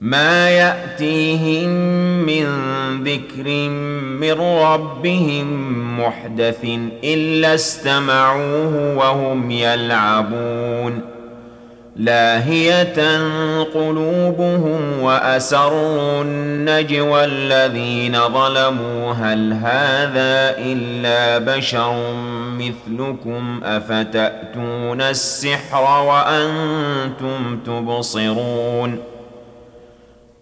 ما يأتيهم من ذكر من ربهم محدث إلا استمعوه وهم يلعبون لاهية قلوبهم وأسروا النجوى الذين ظلموا هل هذا إلا بشر مثلكم أفتأتون السحر وأنتم تبصرون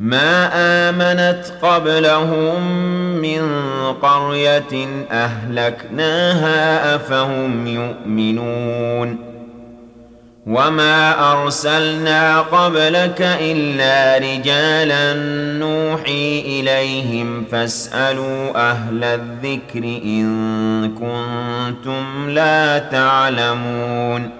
ما آمنت قبلهم من قرية أهلكناها أفهم يؤمنون وما أرسلنا قبلك إلا رجالا نوحي إليهم فاسألوا أهل الذكر إن كنتم لا تعلمون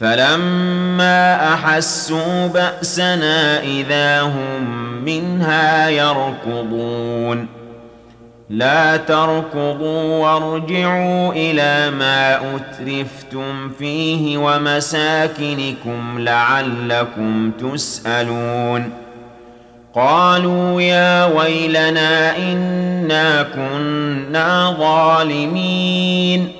فلما احسوا باسنا اذا هم منها يركضون لا تركضوا وارجعوا إلى ما اترفتم فيه ومساكنكم لعلكم تسالون قالوا يا ويلنا انا كنا ظالمين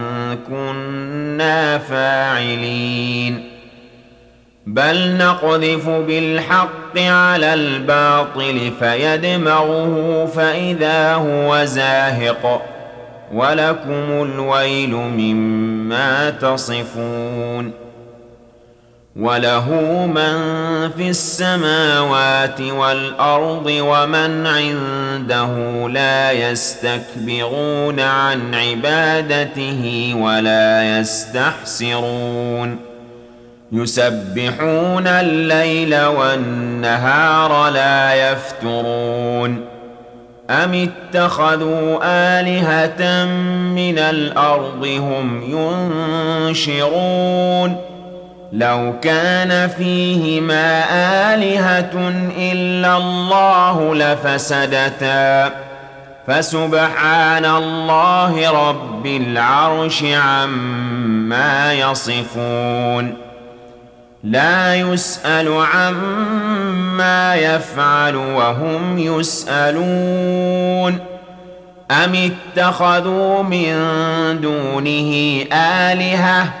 كنا فاعلين. بل نقذف بالحق على الباطل فيدمغه فإذا هو زاهق. ولكم الويل مما تصفون. وله من في السماوات والارض ومن عنده لا يستكبرون عن عبادته ولا يستحسرون يسبحون الليل والنهار لا يفترون ام اتخذوا الهه من الأرض هم ينشرون لو كان فيهما آلهة إلا الله لفسدتا. فسبحان الله رب العرش عما يصفون. لا يسأل عما يفعل وهم يسألون. أم اتخذوا من دونه آلهةً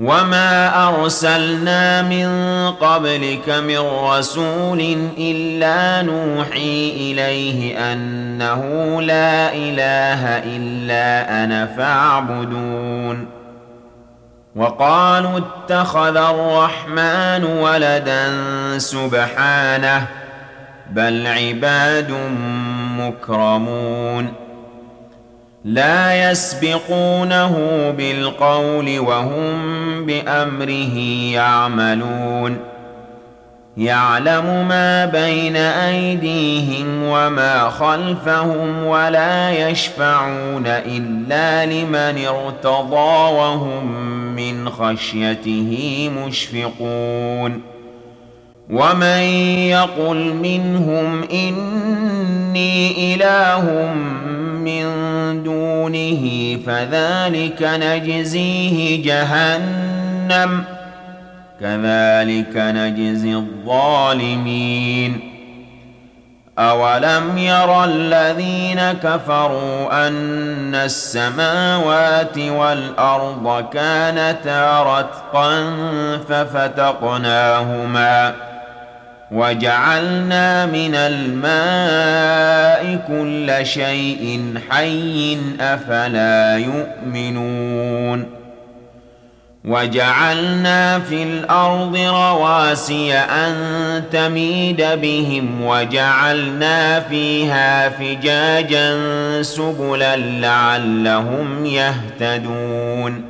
وما ارسلنا من قبلك من رسول الا نوحي اليه انه لا اله الا أنا فاعبدون وقالوا اتخذ الرحمن ولدا سبحانه بل عباد مكرمون لا يسبقونه بالقول وهم بأمره يعملون. يعلم ما بين أيديهم وما خلفهم ولا يشفعون إلا لمن ارتضى وهم من خشيته مشفقون. ومن يقل منهم إني إله من دونه فذلك نجزيه جهنم كذلك نجزي الظالمين أولم ير الذين كفروا أن السماوات والأرض كانتا رتقا ففتقناهما وجعلنا من الماء كل شيء حي أفلا يؤمنون وجعلنا في الأرض رواسي أن تميد بهم وجعلنا فيها فجاجا سبلا لعلهم يهتدون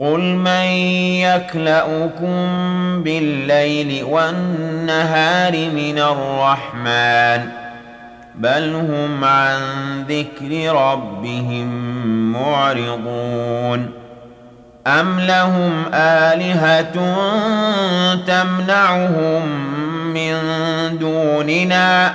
قل من يكلؤكم بالليل والنهار من الرحمن بل هم عن ذكر ربهم معرضون ام لهم الهه تمنعهم من دوننا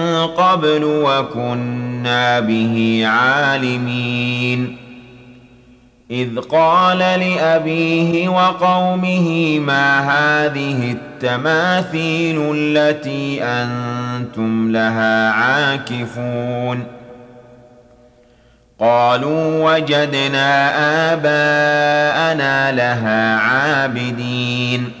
قبل وكنا به عالمين. إذ قال لأبيه وقومه ما هذه التماثيل التي أنتم لها عاكفون؟ قالوا وجدنا آباءنا لها عابدين.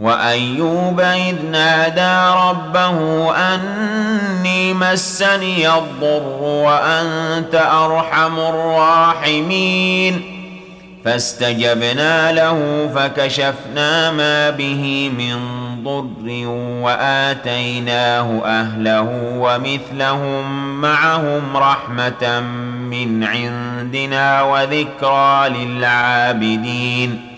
وأيوب إذ نادى ربه أني مسني الضر وأنت أرحم الراحمين. فاستجبنا له فكشفنا ما به من ضر وآتيناه أهله ومثلهم معهم رحمة من عندنا وذكرى للعابدين.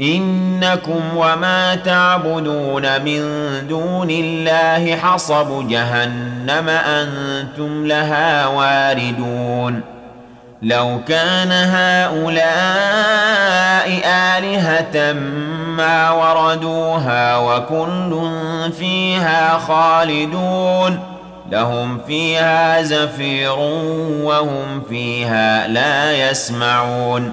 إنكم وما تعبدون من دون الله حصب جهنم أنتم لها واردون. لو كان هؤلاء آلهة ما وردوها وكل فيها خالدون. لهم فيها زفير وهم فيها لا يسمعون.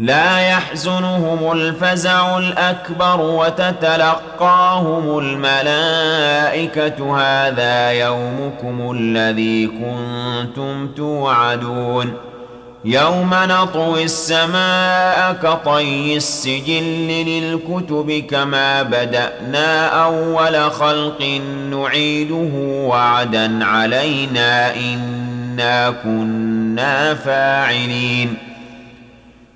لا يحزنهم الفزع الأكبر وتتلقاهم الملائكة. هذا يومكم الذي كنتم توعدون. يوم نطوي السماء كطي السجل للكتب كما بدأنا أول خلق نعيده وعدا علينا إنا كنا فاعلين.